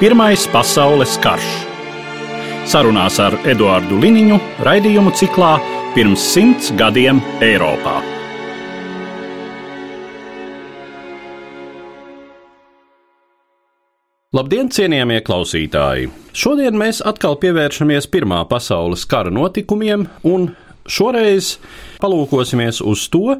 Pirmais pasaules karš. Sarunās ar Eduāru Liniņu raidījumu ciklā Pirms simts gadiem Eiropā. Labdien, cienījamie klausītāji! Šodien mēs atkal pievēršamies Pirmā pasaules kara notikumiem un Šoreiz palūkosimies uz to,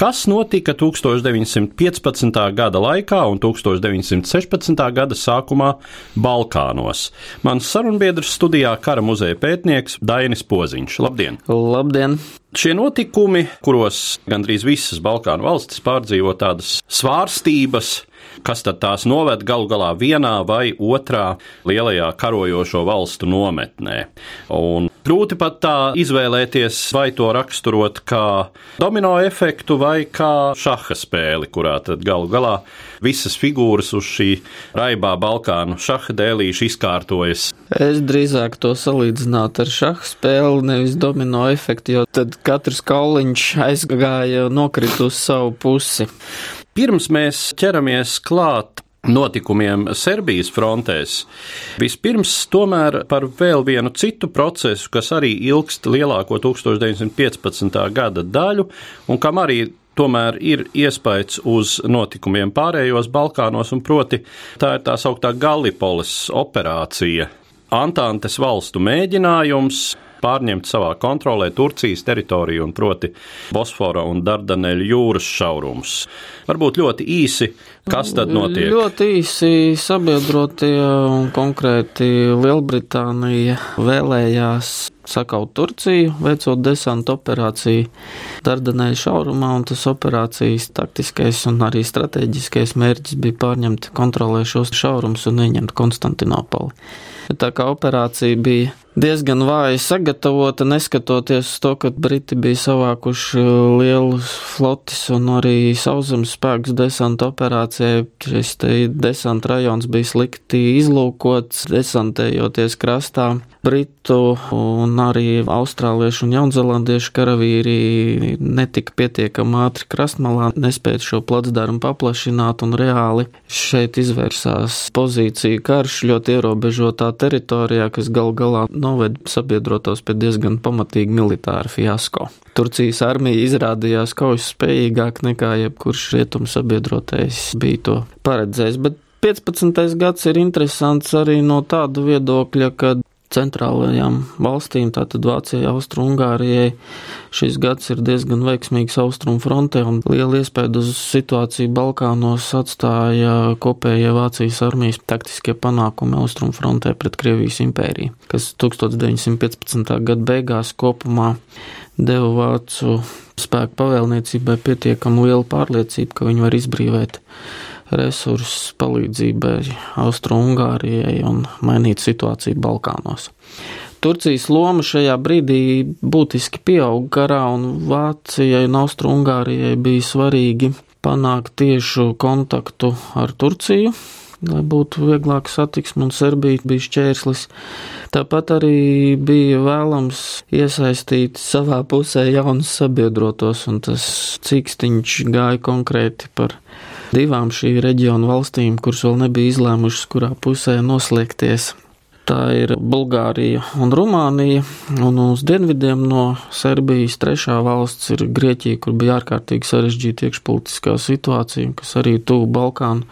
kas notika 1915. gada laikā un 1916. gada sākumā Balkānos. Mans sarunbiedrs studijā kara muzeja pētnieks Dainis Poziņš. Labdien! Labdien! Šie notikumi, kuros gandrīz visas Balkānu valstis pārdzīvo tādas svārstības, kas tad tās noved galu galā vienā vai otrā lielajā karojošo valstu nometnē. Un grūti pat tā izvēlēties, vai to raksturot kā domino efektu vai kā šaha spēli, kurā tad galu galā visas figūras uz šī raibā Balkānu šaha dēlīša izkārtojas. Es drīzāk to salīdzinātu ar šaha spēli, nevis domino efektu, jo tad katrs kauliņš aizgāja nokrit uz savu pusi. Pirms mēs ķeramies klāt notikumiem Serbijas frontēs. Vispirms tomēr par vēl vienu citu procesu, kas arī ilgst lielāko 1915. gada daļu un kam arī tomēr ir iespējas uz notikumiem pārējos Balkānos, un proti tā ir tā sauktā Gallipolis operācija. Antantes valstu mēģinājums pārņemt savā kontrolē Turcijas teritoriju, un proti Bosfora un Dardaneļu jūras šaurums. Varbūt ļoti īsi, kas tad notiek? Ļoti īsi sabiedrotie un konkrēti Lielbritānija vēlējās sakaut Turciju, veicot desantu operāciju Dardaneļu šaurumā, un tas operācijas taktiskais un arī strateģiskais mērķis bija pārņemt kontrolē šos šaurumus un ieņemt Konstantinopoli. Tā kā operācija bija diezgan vāji sagatavota, neskatoties uz to, ka Briti bija savākuši lielus flotis un arī sauszemes spēkus desanta operācijai. Šis desanta rajons bija slikti izlūkots, desantējoties krastā. Britu un arī austrāliešu un jaunzelandiešu karavīri netika pietiekami ātri krastmalā, nespēja šo placdarmu paplašināt un reāli šeit izvērsās pozīcija karš ļoti ierobežotā teritorijā, kas gal galā noved sabiedrotos pie diezgan pamatīga militāra fiasko. Turcijas armija izrādījās kaujas spējīgāk nekā jebkurš rietumu sabiedrotais bija to paredzējis, bet 15. gads ir interesants arī no tāda viedokļa, ka centrālajām valstīm, tātad Vācijai, Austrumgārijai. Šis gads ir diezgan veiksmīgs austrumu frontē un liela iespēja uz situāciju Balkānos atstāja kopējie Vācijas armijas taktiskie panākumi austrumu frontē pret Krievijas impēriju, kas 1915. gada beigās kopumā deva vācu spēku pavēlniecībai pietiekami lielu pārliecību, ka viņi var izbrīvēt resursus palīdzībai Austro-Ungārijai un mainīt situāciju Balkānos. Turcijas loma šajā brīdī būtiski pieauga karā, un Vācijai un Austro-Ungārijai bija svarīgi panākt tiešu kontaktu ar Turciju, lai būtu vieglāk satiksme, un Serbija bija šķērslis. Tāpat arī bija vēlams iesaistīt savā pusē jaunus sabiedrotos, un tas cīkstiņš gāja konkrēti par divām šī reģiona valstīm, kuras vēl nebija izlēmušas, kurā pusē noslēgties. Tā ir Bulgārija un Rumānija, un uz dienvidiem no Serbijas trešā valsts ir Grieķija, kur bija ārkārtīgi sarežģīta iekšpolitiskā situācija, kas arī tuvu Balkānu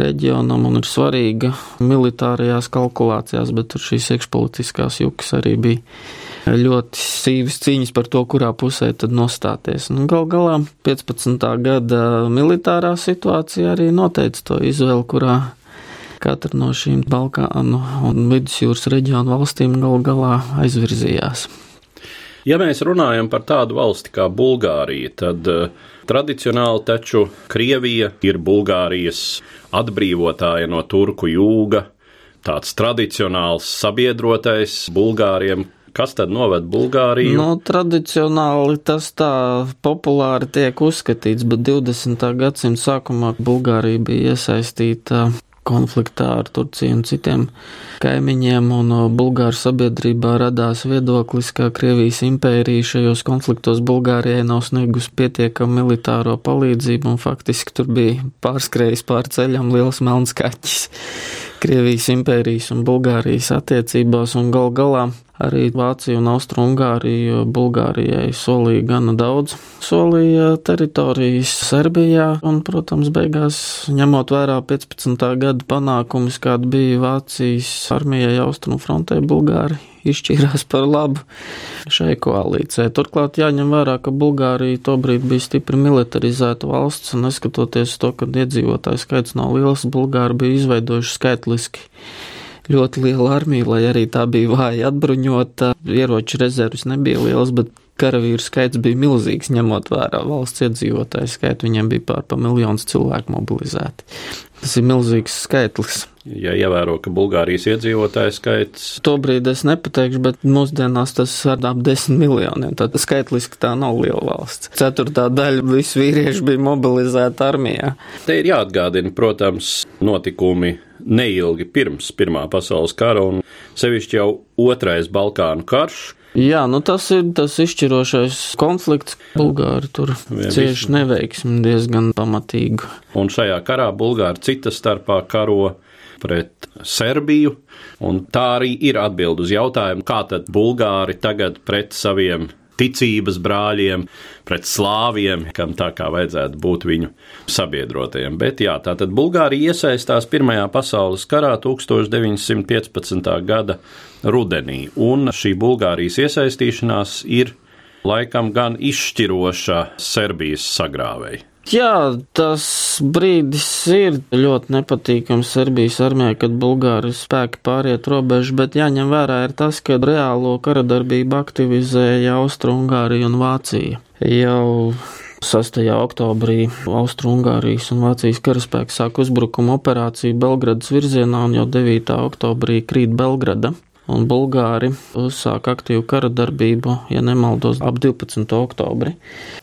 reģionam un ir svarīga militārajās kalkulācijās, bet tur šīs iekšpolitiskās jukas arī bija ļoti sīvas cīņas par to, kurā pusē tad nostāties. Nu, gal galā 15. gada militārā situācija arī noteica to izvēli, kurā katra no šīm Balkānu un Vidusjūras reģionu valstīm gal galā aizvirzījās. Ja mēs runājam par tādu valsti kā Bulgārija, tad uh, tradicionāli taču Krievija ir Bulgārijas atbrīvotāja no turku jūga, tāds tradicionāls sabiedrotais Bulgāriem. Kas tad noved Bulgāriju? Nu, tradicionāli tas tā populāri tiek uzskatīts, bet 20. gadsimta sākumā Bulgārija bija iesaistīta konfliktā ar Turciju un citiem kaimiņiem, un Bulgāru sabiedrībā radās viedoklis, ka Krievijas impērija šajos konfliktos Bulgārijai nav sniegus pietiekamu militāro palīdzību, un faktiski tur bija pārskrējis pār ceļam liels melns kaķis. Krievijas impērijas un Bulgārijas attiecībās, un gal galā arī Vācija un Austrumgārija Bulgārijai solīja gana daudz. Solīja teritorijas Serbijā, un, protams, beigās, ņemot vērā 15. gada panākumus, kāda bija Vācijas armijai Austrumfrontē, Bulgārija izšķīrās par labu šai koalīcijai. Turklāt jāņem vērā, ka Bulgārija tobrīd bija stipri militarizēta valsts, un neskatoties to, ka iedzīvotāju skaits nav liels, Bulgāri bija izveidojuši skaitliski ļoti liela armija, lai arī tā bija vāja atbruņota, ieroču rezerves nebija liels, bet karavīru skaits bija milzīgs, ņemot vērā valsts iedzīvotāju skaitu. Viņiem bija pār pa miljonus cilvēku mobilizēti. Tas ir milzīgs skaitlis. Ja ievēro, ka Bulgārijas iedzīvotāju skaits. Tobrīd es nepateikšu, bet mūsdienās tas ir ap desmit miljoniem. Tad skaitliski tā nav liela valsts. Ceturtā daļa visu vīriešu bija mobilizēta armijā. Te ir jāatgādina, protams, notikumi neilgi pirms Pirmā pasaules kara un sevišķi jau Otrais Balkānu karš, Jā, nu tas ir tas izšķirošais konflikts. Bulgāri tur cieši neveiksmi diezgan pamatīgu. Un šajā karā Bulgāri cita starpā karo pret Serbiju, un tā arī ir atbild uz jautājumu, kā tad Bulgāri tagad pret saviem ticības brāļiem, pret slāviem, kam tā kā vajadzētu būt viņu sabiedrotajiem. Bet jā, tātad Bulgārija iesaistās Pirmajā pasaules karā 1915. gada rudenī, un šī Bulgārijas iesaistīšanās ir laikam gan izšķiroša Serbijas sagrāvēja. Jā, tas brīdis ir ļoti nepatīkams Serbijas armijai, kad Bulgāri spēki pāriet robežu, bet jāņem vērā ir tas, ka reālo kara darbību aktivizēja Austrungārija un Vācija. Jau 6. oktobrī Austrumgārijas un Vācijas karaspēki sāk uzbrukuma operāciju Belgradas virzienā, un jau 9. oktobrī krīt Belgrada un Bulgāri uzsāka aktīvu kara darbību, ja nemaldos, ap 12. oktobri.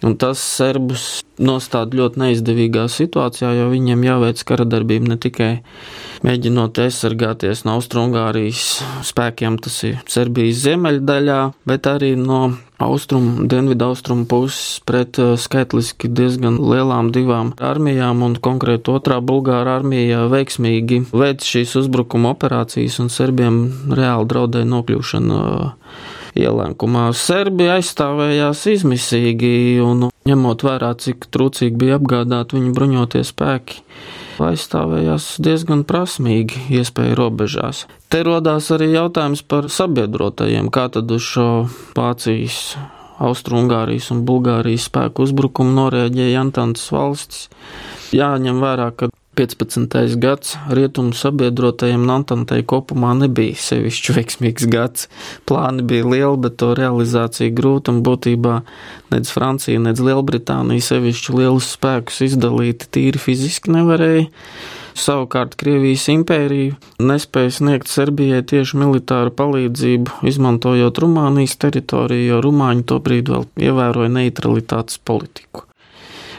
Un tas serbus nostāda ļoti neizdevīgā situācijā, jo viņiem jāveic kara darbība ne tikai mēģinot aizsargāties no Austrumgārijas spēkiem, tas ir Serbijas ziemeļdaļā, bet arī no austrumu, dienvidu austrumu puses pret uh, skaitliski diezgan lielām divām armijām, un konkrēti otrā Bulgāra armija veiksmīgi veic šīs uzbrukuma operācijas, un serbiem reāli draudēja nokļūšana uh, ielenkumā. Serbi aizstāvējās izmisīgi, un ņemot vērā, cik trūcīgi bija apgādāti viņu bruņotie spēki, aizstāvējās diezgan prasmīgi iespēju robežās. Te rodās arī jautājums par sabiedrotajiem, kā tad uz šo Vācijas, Austrungārijas un Bulgārijas spēku uzbrukumu norēģēja Antantas valstis. Jāņem vērā, ka 15. gads rietumu sabiedrotajiem Nantantei kopumā nebija sevišķi veiksmīgs gads. Plāni bija lieli, bet to realizācija grūta un būtībā nec Francija, nec Lielbritānija sevišķi lielus spēkus izdalīt tīri fiziski nevarēja. Savukārt Krievijas impērija nespēja sniegt Serbijai tieši militāru palīdzību, izmantojot Rumānijas teritoriju, jo Rumāņi tobrīd vēl ievēroja neutralitātes politiku.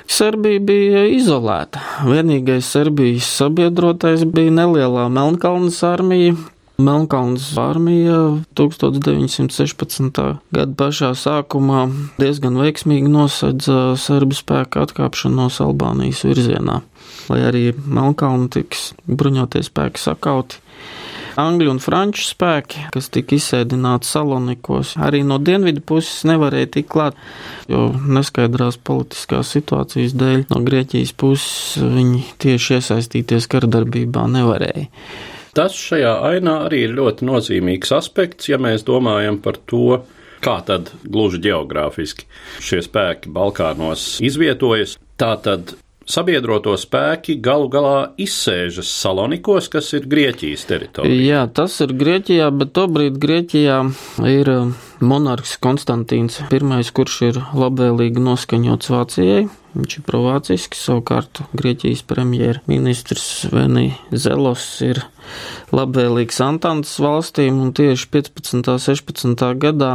Serbija bija izolēta. Vienīgais Serbijas sabiedrotais bija nelielā Melnkalnes armija. Melnkalnes armija 1916. gada pašā sākumā diezgan veiksmīgi nosedza serbu spēku atkāpšanos Albānijas virzienā, lai arī Melnkalna tiks bruņotie spēki sakauti. Angļu un franču spēki, kas tika izsēdināti Salonikos, arī no dienvidu puses nevarēja tikt klāt, jo neskaidrās politiskās situācijas dēļ no Grieķijas puses viņi tieši iesaistīties karadarbībā nevarēja. Tas šajā ainā arī ir ļoti nozīmīgs aspekts, ja mēs domājam par to, kā tad gluži geogrāfiski šie spēki Balkānos izvietojas. Tātad sabiedroto spēki galu galā izsēžas Salonikos, kas ir Grieķijas teritorija. Jā, tas ir Grieķijā, bet tobrīd Grieķijā ir uh, monarhs Konstantīns I, kurš ir labvēlīgi noskaņots Vācijai, Viņš ir provācisks, savukārt Grieķijas premjerministrs Veni Zelos ir labvēlīgs Antantas valstīm, un tieši 15. un 16. gadā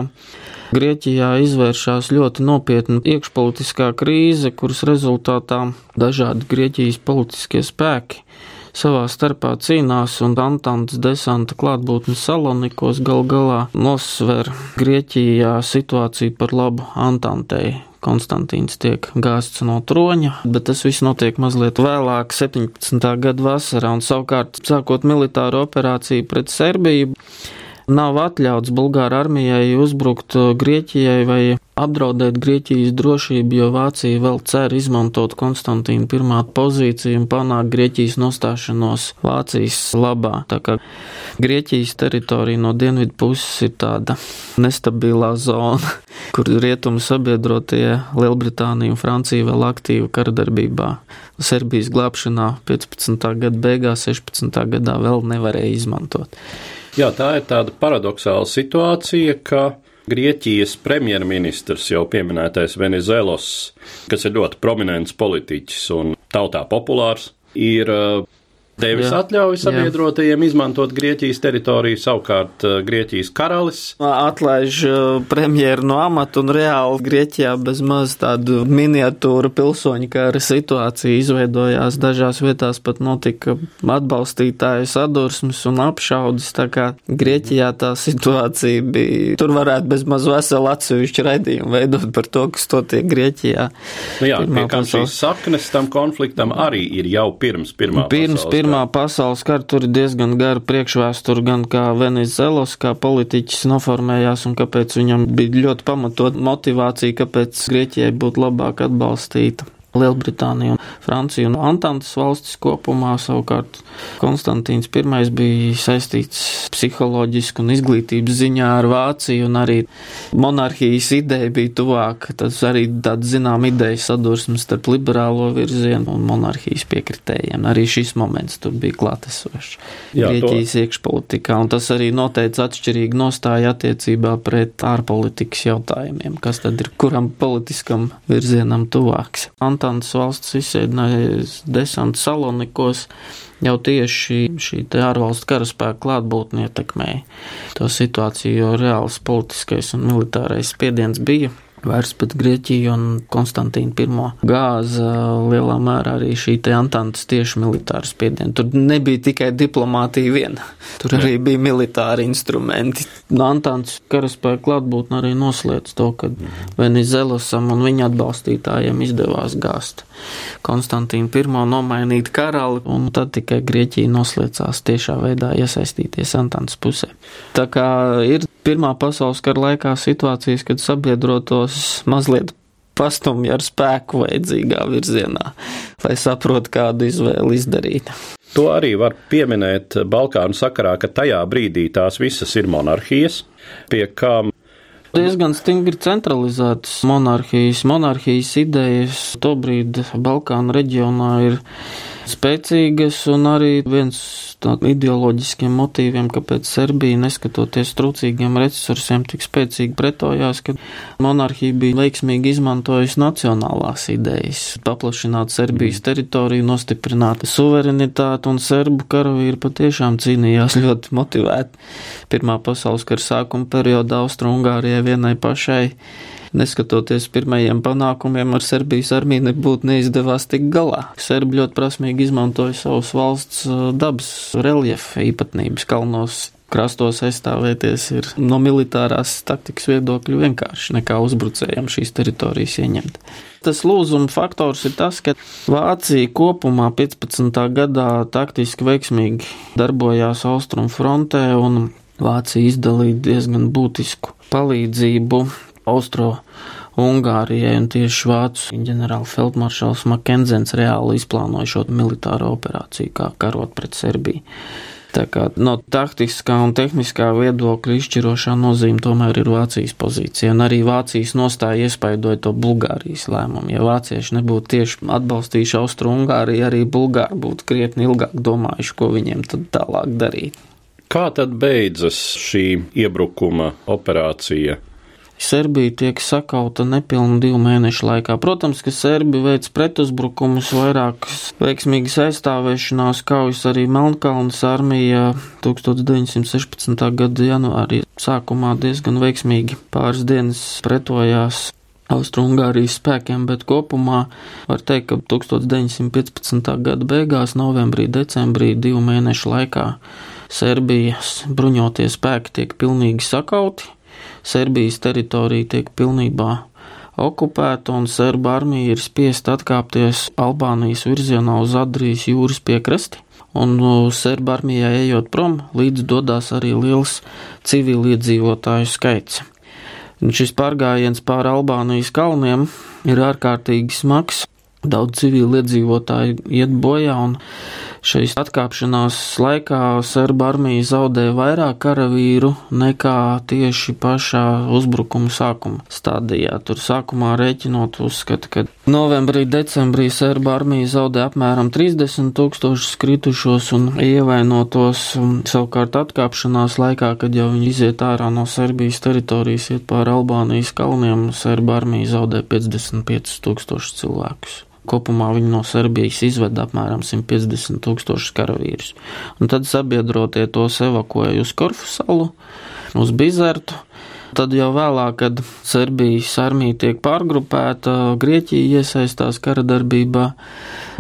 Grieķijā izvēršās ļoti nopietna iekšpolitiskā krīze, kuras rezultātā dažādi Grieķijas politiskie spēki savā starpā cīnās, un Antantas desanta klātbūtne Salonikos gal galā nosver Grieķijā situāciju par labu Antantei. Konstantīns tiek gāsts no troņa, bet tas viss notiek mazliet vēlāk, 17. gada vasarā, un savukārt sākot militāru operāciju pret Serbiju nav atļauts Bulgāru armijai uzbrukt uh, Grieķijai vai apdraudēt Grieķijas drošību, jo Vācija vēl cer izmantot Konstantīnu pirmā pozīciju un panākt Grieķijas nostāšanos Vācijas labā. Tā kā Grieķijas teritorija no dienvidu puses ir tāda nestabilā zona, kur rietumu sabiedrotie Lielbritānija un Francija vēl aktīvi karadarbībā. Serbijas glābšanā 15. gada beigās, 16. gadā vēl nevarēja izmantot. Jā, tā ir tāda paradoxāla situācija, ka Grieķijas premjerministrs jau pieminētais Venizelos, kas ir ļoti prominents politiķis un tautā populārs, ir devis atļauju sabiedrotajiem jā. izmantot Grieķijas teritoriju, savukārt uh, Grieķijas karalis. Atlaiž uh, premjeru no amata un reāli Grieķijā bez maz tādu miniatūru pilsoņu kara situācija izveidojās. Dažās vietās pat notika atbalstītāju sadursmes un apšaudas, tā kā Grieķijā tā situācija bija. Tur varētu bez maz veselu atsevišķu raidījumu veidot par to, kas totiek Grieķijā. Nu jā, pie kā šīs saknes tam konfliktam arī ir jau pirms pirmā pirms, pasaules Pirmā pasaules kara tur ir diezgan gara priekšvēsture, gan kā Venizelos, kā politiķis noformējās un kāpēc viņam bija ļoti pamatot motivācija, kāpēc Grieķijai būtu labāk atbalstīta. Lielbritānija un Francija un Antantas valstis kopumā. Savukārt Konstantīns I bija saistīts psiholoģiski un izglītības ziņā ar Vāciju, un arī monarhijas ideja bija tuvāka. Tas arī tāds zinām idejas sadursmes starp liberālo virzienu un monarhijas piekritējiem. Arī šis moments tur bija klātesošs Grieķijas to... iekšpolitikā, un tas arī noteica atšķirīgu nostāju attiecībā pret ārpolitikas jautājumiem, kas tad ir kuram politiskam virzienam tuvāks. Antantas valsts izsēdinājas desanta Salonikos, jau tieši šī ārvalstu karaspēka klātbūtne ietekmēja to situāciju, jo reāls politiskais un militārais spiediens bija vairs pat Grieķiju un Konstantīnu I gāza lielā mērā arī šī te Antantas tieši militāra spiediena. Tur nebija tikai diplomātija viena, tur arī bija militāri instrumenti. No Antantas karaspēka klātbūtne arī noslēdz to, ka Venizelosam un viņa atbalstītājiem izdevās gāzt Konstantīnu I nomainīt karali, un tad tikai Grieķija noslēdzās tiešā veidā iesaistīties Antantas pusē. Tā kā ir Pirmā pasaules kara laikā situācijas, kad sabiedrotos mazliet pastumja ar spēku vajadzīgā virzienā, lai saprotu, kādu izvēli izdarīt. To arī var pieminēt Balkānu sakarā, ka tajā brīdī tās visas ir monarhijas, pie kām diezgan stingri centralizētas monarhijas. Monarhijas idejas tobrīd Balkānu reģionā ir spēcīgas, un arī viens no ideoloģiskiem motīviem, kāpēc Serbija, neskatoties trūcīgiem resursiem, tik spēcīgi pretojās, ka monarhija bija veiksmīgi izmantojusi nacionālās idejas, paplašināt Serbijas teritoriju, nostiprināt suverenitāti, un serbu karavīri patiešām cīnījās ļoti motivēti. Pirmā pasaules kara sākuma periodā Austro-Ungārijai vienai pašai neskatoties pirmajiem panākumiem ar Serbijas armiju, nebūtu neizdevās tik galā. Serbi ļoti prasmīgi izmantoja savus valsts uh, dabas reljefa īpatnības kalnos. Krastos aizstāvēties ir no militārās taktikas viedokļa vienkārši nekā uzbrucējiem šīs teritorijas ieņemt. Tas lūzuma faktors ir tas, ka Vācija kopumā 15. gadā taktiski veiksmīgi darbojās Austrum frontē un Vācija izdalīja diezgan būtisku palīdzību Austro Ungārijai un tieši Vācu ģenerālfeldmaršals Makenzens reāli izplānoja šo militāro operāciju, kā karot pret Serbiju. Tā kā no taktiskā un tehniskā viedokļa izšķirošā nozīme tomēr ir Vācijas pozīcija, un arī Vācijas nostāja iespaidoja to Bulgārijas lēmumu. Ja vācieši nebūtu tieši atbalstījuši Austru-Ungāriju, arī Bulgāri būtu krietni ilgāk domājuši, ko viņiem tad tālāk darīt. Kā tad beidzas šī iebrukuma operācija Serbija tiek sakauta nepilnu divu mēnešu laikā. Protams, ka Serbi veic pretuzbrukumus, vairākas veiksmīgas aizstāvēšanās kaujas arī Melnkalnas armija 1916. gada janvārī sākumā diezgan veiksmīgi pāris dienas pretojās Austrumgārijas spēkiem, bet kopumā var teikt, ka 1915. gada beigās, novembrī, decembrī, divu mēnešu laikā Serbijas bruņotie spēki tiek pilnīgi sakauti Serbijas teritorija tiek pilnībā okupēta un serba armija ir spiest atkāpties Albānijas virzienā uz Adrijas jūras piekrasti. Un serba armijā ejot prom, līdz dodas arī liels civiliedzīvotāju skaits. Un šis pārgājiens pāri Albānijas kalniem ir ārkārtīgi smags. Daudz civiliedzīvotāju iet bojā, un Šīs atkāpšanās laikā serba armija zaudēja vairāk karavīru nekā tieši pašā uzbrukuma sākuma stadijā. Tur sākumā rēķinot uzskata, ka novembrī, decembrī serba armija zaudēja apmēram 30 tūkstošus kritušos un ievainotos. Savukārt atkāpšanās laikā, kad jau viņi iziet ārā no Serbijas teritorijas, iet pāri Albānijas kalniem, serba armija zaudēja 55 tūkstošus cilvēkus. Kopumā viņi no Serbijas izveda apmēram 150 tūkstošus karavīrus. Un tad sabiedrotie tos evakuēja uz Korfu salu, uz Bizertu. Tad jau vēlāk, kad Serbijas armija tiek pārgrupēta, Grieķija iesaistās kara darbībā.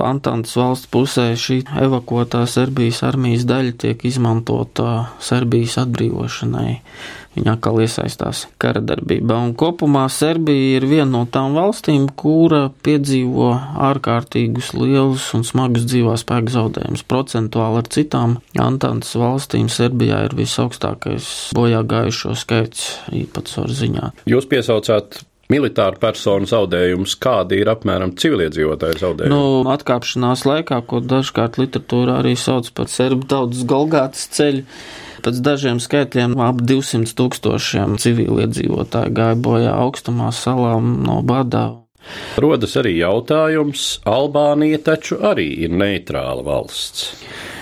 Antantas valsts pusē šī evakuētā Serbijas armijas daļa tiek izmantota Serbijas atbrīvošanai viņa atkal iesaistās kara darbībā. Un kopumā Serbija ir viena no tām valstīm, kura piedzīvo ārkārtīgus lielus un smagus dzīvā spēka zaudējumus. Procentuāli ar citām Antantas valstīm Serbijā ir visaugstākais bojā gājušo skaits īpatsvaru ziņā. Jūs piesaucāt militāru personu zaudējumus, kādi ir apmēram civiliedzīvotāju zaudējumi? Nu, atkāpšanās laikā, ko dažkārt literatūrā arī sauc par serbu tautas Golgātas ceļu, Pēc dažiem skaitļiem ap 200 tūkstošiem civiliedzīvotāju gāja bojā augstumā salām no badā. Rodas arī jautājums, Albānija taču arī ir neitrāla valsts,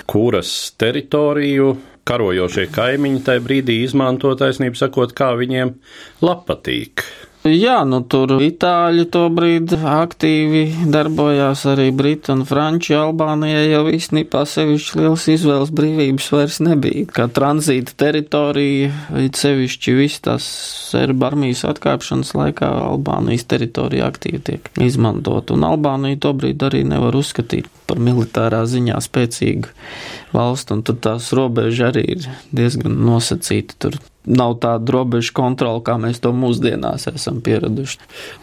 kuras teritoriju karojošie kaimiņi tajā brīdī izmanto taisnību sakot, kā viņiem patīk. Jā, nu tur itāļi to brīdi aktīvi darbojās, arī briti un franči Albānijai jau īstenībā sevišķi liels izvēles brīvības vairs nebija. Kā tranzīta teritorija, it sevišķi viss tās serba armijas atkāpšanas laikā Albānijas teritorija aktīvi tiek izmantot, un Albānija to brīdi arī nevar uzskatīt par militārā ziņā spēcīgu valstu, un tur tās robeža arī ir diezgan nosacīta. Tur nav tāda robeža kontrola, kā mēs to mūsdienās esam pieraduši.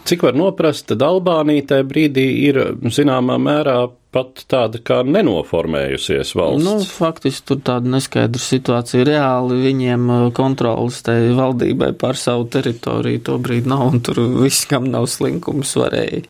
Cik var noprast, tad Albānija tajā brīdī ir zināmā mērā pat tāda kā nenoformējusies valsts. Nu, faktiski tur tāda neskaidra situācija. Reāli viņiem uh, kontrolas tai valdībai pār savu teritoriju to brīdi nav, un tur viss, kam nav slinkums, varēja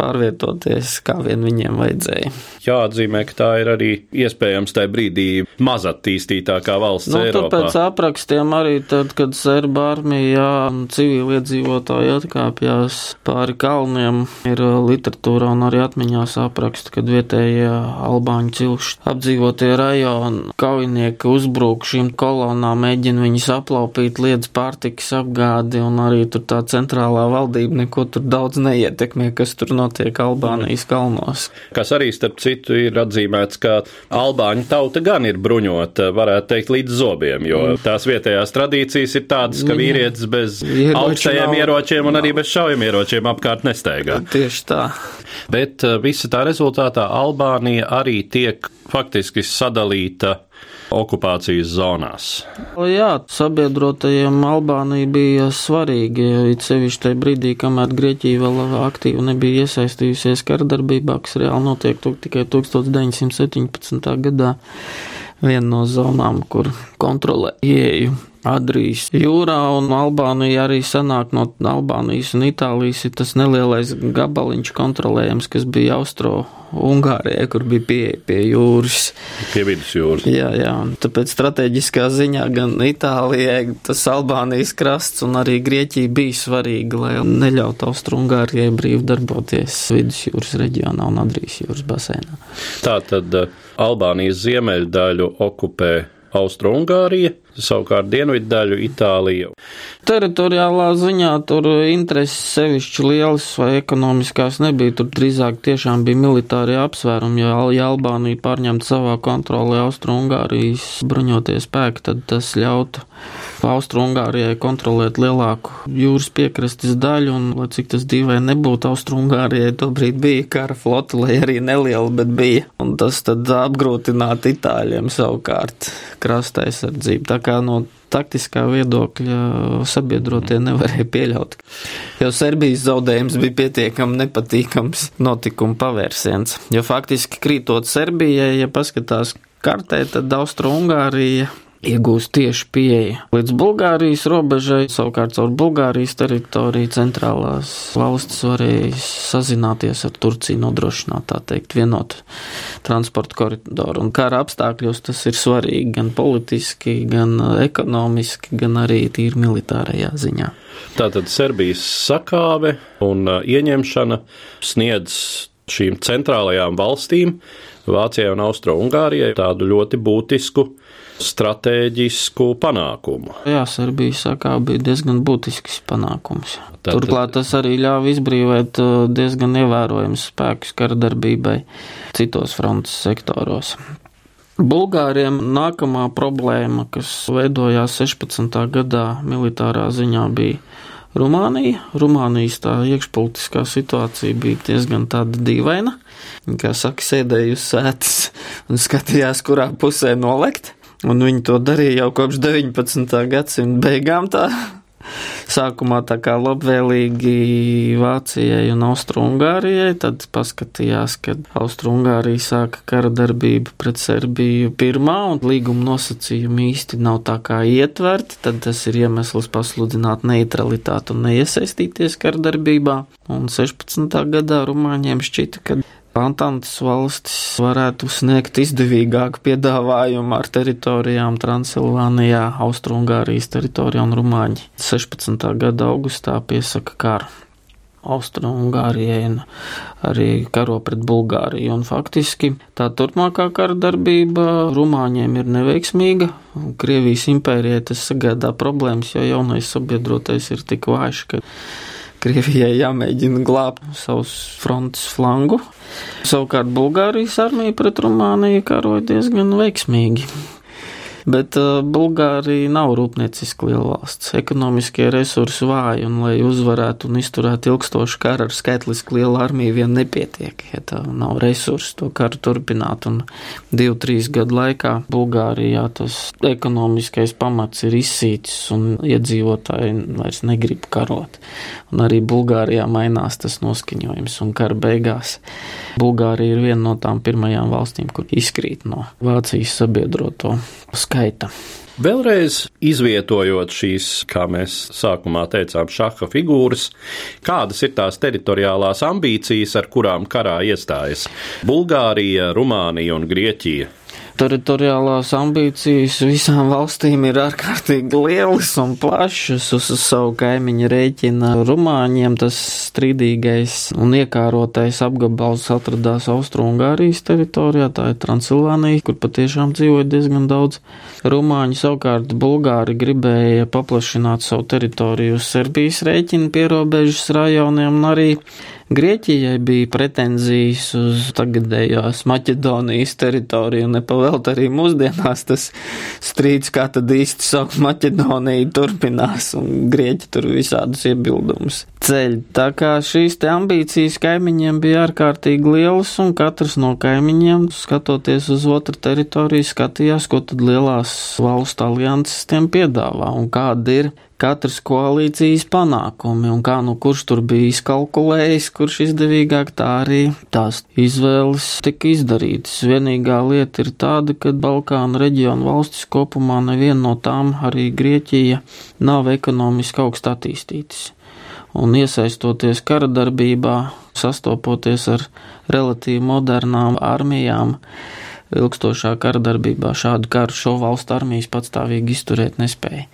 pārvietoties, kā vien viņiem vajadzēja. Jāatzīmē, ka tā ir arī iespējams tajā brīdī mazattīstītākā valsts nu, Eiropā. Pēc aprakstiem arī tad, kad Serba armija un civiliedzīvotāji atkāpjās pāri kalniem, ir uh, literatūrā un arī atmiņās apraksti, kad vietējie albāņu cilšu apdzīvotie rajoni kaujinieki uzbruk šīm kolonām, mēģina viņus aplaupīt, liedz pārtikas apgādi un arī tur tā centrālā valdība neko tur daudz neietekmē, kas tur notiek Albānijas kalnos. Kas arī starp citu ir atzīmēts, ka albāņu tauta gan ir bruņota, varētu teikt, līdz zobiem, jo mm. tās vietējās tradīcijas ir tādas, ka vīrietis bez augstajiem ieročiem un arī bez šaujamieročiem apkārt nesteigā. Tieši tā. Bet uh, visa tā rezultātā Albānija arī tiek faktiski sadalīta okupācijas zonās. Jā, sabiedrotajiem Albānija bija svarīgi, it sevišķi tajā brīdī, kamēr Grieķija vēl aktīvi nebija iesaistījusies kardarbībā, kas reāli notiek tikai 1917. gadā. Viena no zonām, kur kontrolē ieeju Adrijas jūrā, un Albānija arī sanāk no Albānijas un Itālijas ir tas nelielais gabaliņš kontrolējams, kas bija Austro Ungārijai, kur bija pieeja pie jūras. Pie vidus jūras. Jā, jā, un tāpēc strateģiskā ziņā gan Itālijai, tas Albānijas krasts un arī Grieķija bija svarīga, lai neļautu Austro-Ungārijai brīvi darboties vidus jūras reģionā un Adrijas jūras basēnā. Tā tad eh, Albānijas ziemeļdaļu okupē Austro-Ungārija, savukārt dienvidu daļu Itālija. Teritoriālā ziņā tur intereses sevišķi lielas vai ekonomiskās nebija. Tur drīzāk tiešām bija militārie apsvērumi. Ja, ja Albānija pārņemtu savā kontrolē Austro-Ungārijas bruņoties spēki, tad tas ļautu Austro-Ungārijai kontrolēt lielāku jūras piekrastes daļu, un, lai cik tas dīvaini nebūtu, Austro-Ungārijai tobrīd bija kara flote, lai arī neliela, bet bija. Un tas tad apgrūtinātu Itāļiem savukārt krasta aizsardzību. Tā kā no taktiskā viedokļa sabiedrotie nevarēja pieļaut. Jo Serbijas zaudējums bija pietiekami nepatīkams notikuma pavērsiens. Jo faktiski krītot Serbijai, ja paskatās kartē, tad Austro-Ungārija iegūst tieši pieeja līdz Bulgārijas robežai, savukārt caur Bulgārijas teritoriju centrālās valstis varēja sazināties ar Turciju, nodrošināt tā teikt vienotu transporta koridoru. Un kara apstākļos tas ir svarīgi gan politiski, gan ekonomiski, gan arī tīri militārajā ziņā. Tātad Serbijas sakāve un ieņemšana sniedz šīm centrālajām valstīm, Vācijai un Austro-Ungārijai, tādu ļoti būtisku stratēģisku panākumu. Jā, Serbija sakā, bija diezgan būtisks panākums. Tātad... Turklāt tas arī ļāva izbrīvot diezgan ievērojams spēkus karadarbībai citos frontes sektoros. Bulgāriem nākamā problēma, kas veidojās 16. gadā militārā ziņā, bija Rumānija. Rumānijas tā iekšpolitiskā situācija bija diezgan tāda dīvaina. Kā saka, sēdēja uz sēdes un skatījās, kurā pusē nolekt. Un viņi to darīja jau kopš 19. gadsimta beigām. Tā. Sākumā tā kā labvēlīgi Vācijai un Austrumgārijai, tad paskatījās, ka Austrumgārija sāka kara darbību pret Serbiju pirmā, un līguma nosacījumi īsti nav tā kā ietverti, tad tas ir iemesls pasludināt neutralitāti un neiesaistīties kara darbībā. Un 16. gadā Rumāņiem šķita, ka Antantas valstis varētu sniegt izdevīgāku piedāvājumu ar teritorijām Transilvānijā, Austrungārijas teritorijā un Rumāņi. 16. gada augustā piesaka karu. Austrumgārijai un arī karo pret Bulgāriju. Un faktiski tā turpmākā kara darbība Rumāņiem ir neveiksmīga. Krievijas impērijai tas sagādā problēmas, jo jaunais sabiedrotais ir tik vājš, ka Krievijai jāmēģina glābt savus frontes flangu. Savukārt Bulgārijas armija pret Rumāniju karoja diezgan veiksmīgi. Bet uh, Bulgārija nav rūpnieciski liela valsts. Ekonomiskie resursi vāji, un, lai uzvarētu un izturētu ilgstošu karu ar skaitliski lielu armiju, vien nepietiek, ja tā nav resursi to karu turpināt. Un divu, trīs gadu laikā Bulgārijā tas ekonomiskais pamats ir izsīcis, un iedzīvotāji vairs negrib karot. Un arī Bulgārijā mainās tas noskaņojums, un kara beigās Bulgārija ir viena no tām pirmajām valstīm, kur izkrīt no Vācijas sabiedroto skaita. Vēlreiz izvietojot šīs, kā mēs sākumā teicām, šaha figūras, kādas ir tās teritoriālās ambīcijas, ar kurām karā iestājas Bulgārija, Rumānija un Grieķija? Teritoriālās ambīcijas visām valstīm ir ārkārtīgi lielas un plašas uz savu kaimiņu rēķina. Rumāņiem tas strīdīgais un iekārotais apgabals atradās Austrungārijas teritorijā, tā ir Transilvānija, kur patiešām dzīvoja diezgan daudz rumāņu. Savukārt Bulgāri gribēja paplašināt savu teritoriju uz Serbijas rēķina pierobežas rajoniem un arī Grieķijai bija pretenzijas uz tagadējās Maķedonijas teritoriju, un nepavelt arī mūsdienās tas strīds, kā tad īsti saukt Maķedoniju, turpinās, un Grieķi tur visādus iebildumus ceļ. Tā kā šīs te ambīcijas kaimiņiem bija ārkārtīgi lielas, un katrs no kaimiņiem, skatoties uz otru teritoriju, skatījās, ko tad lielās valstu alianses tiem piedāvā, un kāda ir katras koalīcijas panākumi un kā nu kurš tur bija izkalkulējis, kurš izdevīgāk, tā arī tās izvēles tika izdarītas. Vienīgā lieta ir tāda, ka Balkānu reģionu valstis kopumā neviena no tām, arī Grieķija, nav ekonomiski augst attīstītas. Un iesaistoties kara darbībā, sastopoties ar relatīvi modernām armijām, ilgstošā kara darbībā šādu karu šo valstu armijas patstāvīgi izturēt nespēja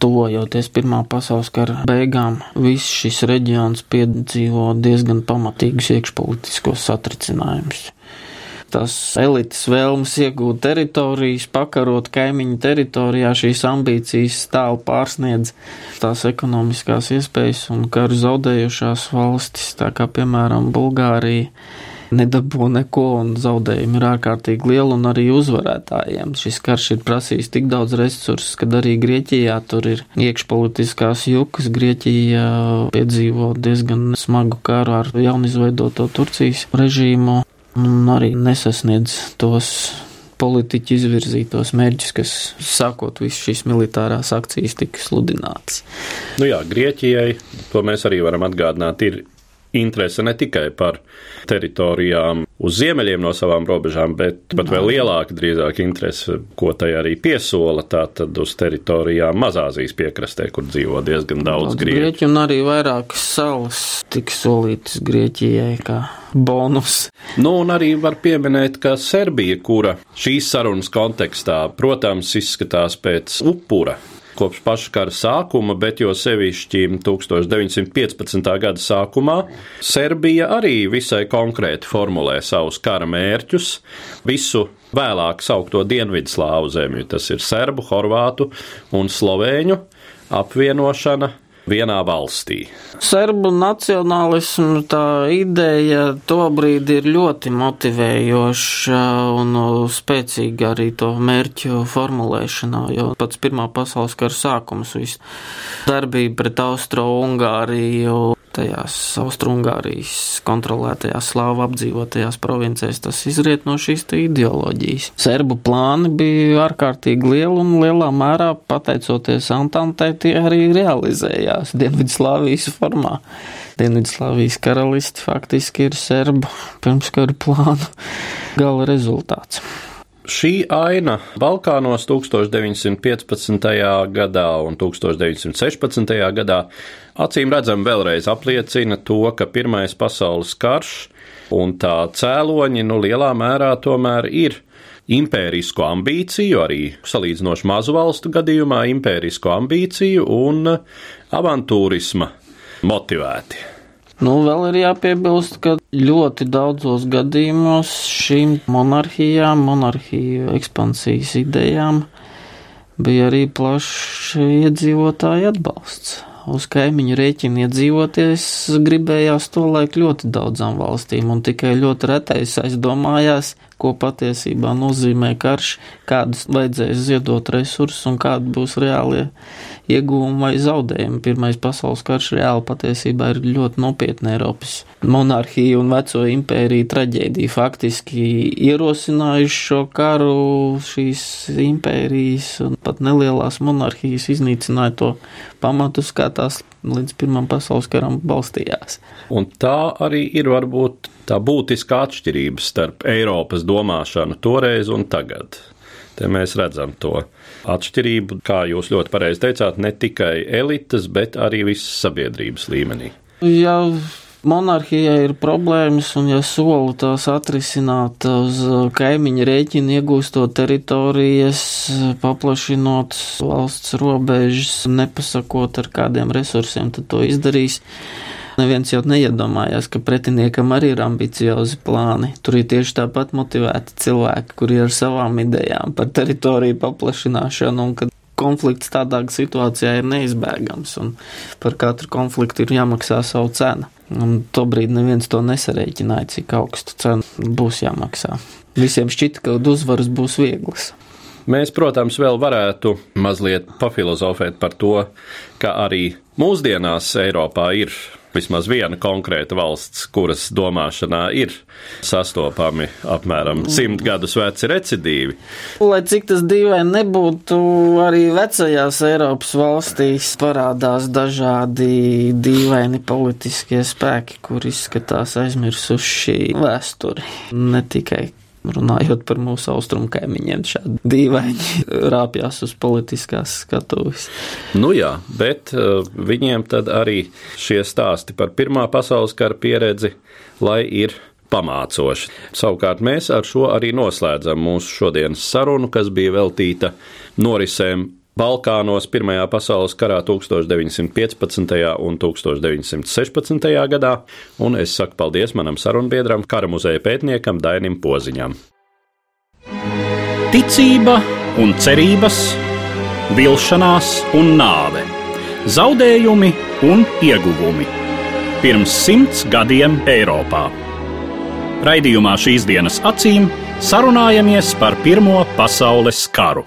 tuvojoties Pirmā pasaules kara beigām, viss šis reģions piedzīvo diezgan pamatīgus iekšpolitiskos satricinājumus. tas elites vēlmes iegūt teritorijas, pakarot kaimiņu teritorijā, šīs ambīcijas tālu pārsniedz tās ekonomiskās iespējas un karu zaudējušās valstis, tā kā piemēram Bulgārija nedabū neko, un zaudējumi ir ārkārtīgi lieli, un arī uzvarētājiem šis karš ir prasījis tik daudz resursus, kad arī Grieķijā tur ir iekšpolitiskās jukas. Grieķija piedzīvo diezgan smagu karu ar jaunizveidoto Turcijas režīmu, un arī nesasniedz tos politiķu izvirzītos mērķus, kas sākot visu šīs militārās akcijas tika sludināts. Nu jā, Grieķijai, to mēs arī varam atgādināt, ir interese ne tikai par teritorijām uz ziemeļiem no savām robežām, bet pat vēl lielāka drīzāk interese, ko tai arī piesola, tātad uz teritorijām Mazāzijas piekrastē, kur dzīvo diezgan daudz, daudz grieķu. grieķu. Un arī vairākas salas tika solītas Grieķijai kā bonus. Nu, un arī var pieminēt, ka Serbija, kura šīs sarunas kontekstā, protams, izskatās pēc upura kopš paša kara sākuma, bet jo sevišķi 1915. gada sākumā Serbija arī visai konkrēti formulē savus kara mērķus, visu vēlāk saukto Dienvidslāvu zemju, tas ir serbu, horvātu un slovēņu apvienošana vienā valstī. Serbu nacionālismu tā ideja tobrīd ir ļoti motivējoša un spēcīga arī to mērķu formulēšanā, jo pats Pirmā pasaules kara sākums, viss darbība pret Austro-Ungāriju tajās Austrungārijas kontrolētajās slāvu apdzīvotajās provincēs, tas izriet no šīs ideoloģijas. Serbu plāni bija ārkārtīgi lieli un lielā mērā, pateicoties Antantē, tie arī realizējās Dienvidslāvijas formā. Dienvidslāvijas karalisti faktiski ir serbu pirmskaru plānu gala rezultāts. Šī aina Balkānos 1915. gadā un 1916. gadā acīm redzam vēlreiz apliecina to, ka Pirmais pasaules karš un tā cēloņi nu lielā mērā tomēr ir impērisku ambīciju, arī salīdzinoši mazu valstu gadījumā impērisku ambīciju un avantūrisma motivēti. Nu, vēl ir jāpiebilst, ka ļoti daudzos gadījumos šīm monarhijām, monarhiju ekspansijas idejām bija arī plašs iedzīvotāju atbalsts. Uz kaimiņu rēķina iedzīvoties gribējās to laiku ļoti daudzām valstīm, un tikai ļoti retais aizdomājās, ko patiesībā nozīmē karš, kādus vajadzēs ziedot resursus un kādi būs reālie ieguvumi vai zaudējumi. Pirmais pasaules karš reāli patiesībā ir ļoti nopietna Eiropas monarhija un veco impēriju traģēdija. Faktiski ierosinājuši šo karu šīs impērijas un pat nelielās monarhijas iznīcināja to pamatus, kā tās līdz Pirmam pasaules karam balstījās. Un tā arī ir varbūt tā būtiskā atšķirība starp Eiropas domāšanu toreiz un tagad. Te mēs redzam to atšķirību, kā jūs ļoti pareizi teicāt, ne tikai elites, bet arī visas sabiedrības līmenī. Ja monarhijai ir problēmas, un ja soli tās atrisināt uz kaimiņa rēķina, iegūstot teritorijas, paplašinot valsts robežas, nepasakot ar kādiem resursiem, tad to izdarīs. Neviens jau neiedomājās, ka pretiniekam arī ir ambiciozi plāni. Tur ir tieši tāpat motivēti cilvēki, kuri ar savām idejām par teritoriju paplašināšanu un kad konflikts tādā situācijā ir neizbēgams un par katru konfliktu ir jāmaksā savu cenu. Un tobrīd neviens to nesarēķināja, cik augstu cenu būs jāmaksā. Visiem šķita, ka uzvaras būs vieglas. Mēs, protams, vēl varētu mazliet pafilozofēt par to, ka arī mūsdienās Eiropā ir vismaz viena konkrēta valsts, kuras domāšanā ir sastopami apmēram simt gadus veci recidīvi. Lai cik tas dīvaini nebūtu, arī vecajās Eiropas valstīs parādās dažādi dīvaini politiskie spēki, kur izskatās aizmirsuši vēsturi. Ne tikai runājot par mūsu austrumu kaimiņiem, šādi dīvaini rāpjas uz politiskās skatuves. Nu jā, bet uh, viņiem tad arī šie stāsti par Pirmā pasaules kara pieredzi, lai ir pamācoši. Savukārt mēs ar šo arī noslēdzam mūsu šodienas sarunu, kas bija veltīta norisēm Balkānos Pirmajā pasaules karā 1915. un 1916. gadā, un es saku paldies manam sarunbiedram, kara muzeja pētniekam Dainim Poziņam. Ticība un cerības, vilšanās un nāve, zaudējumi un ieguvumi. Pirms simts gadiem Eiropā. Raidījumā šīs dienas acīm sarunājamies par Pirmo pasaules karu.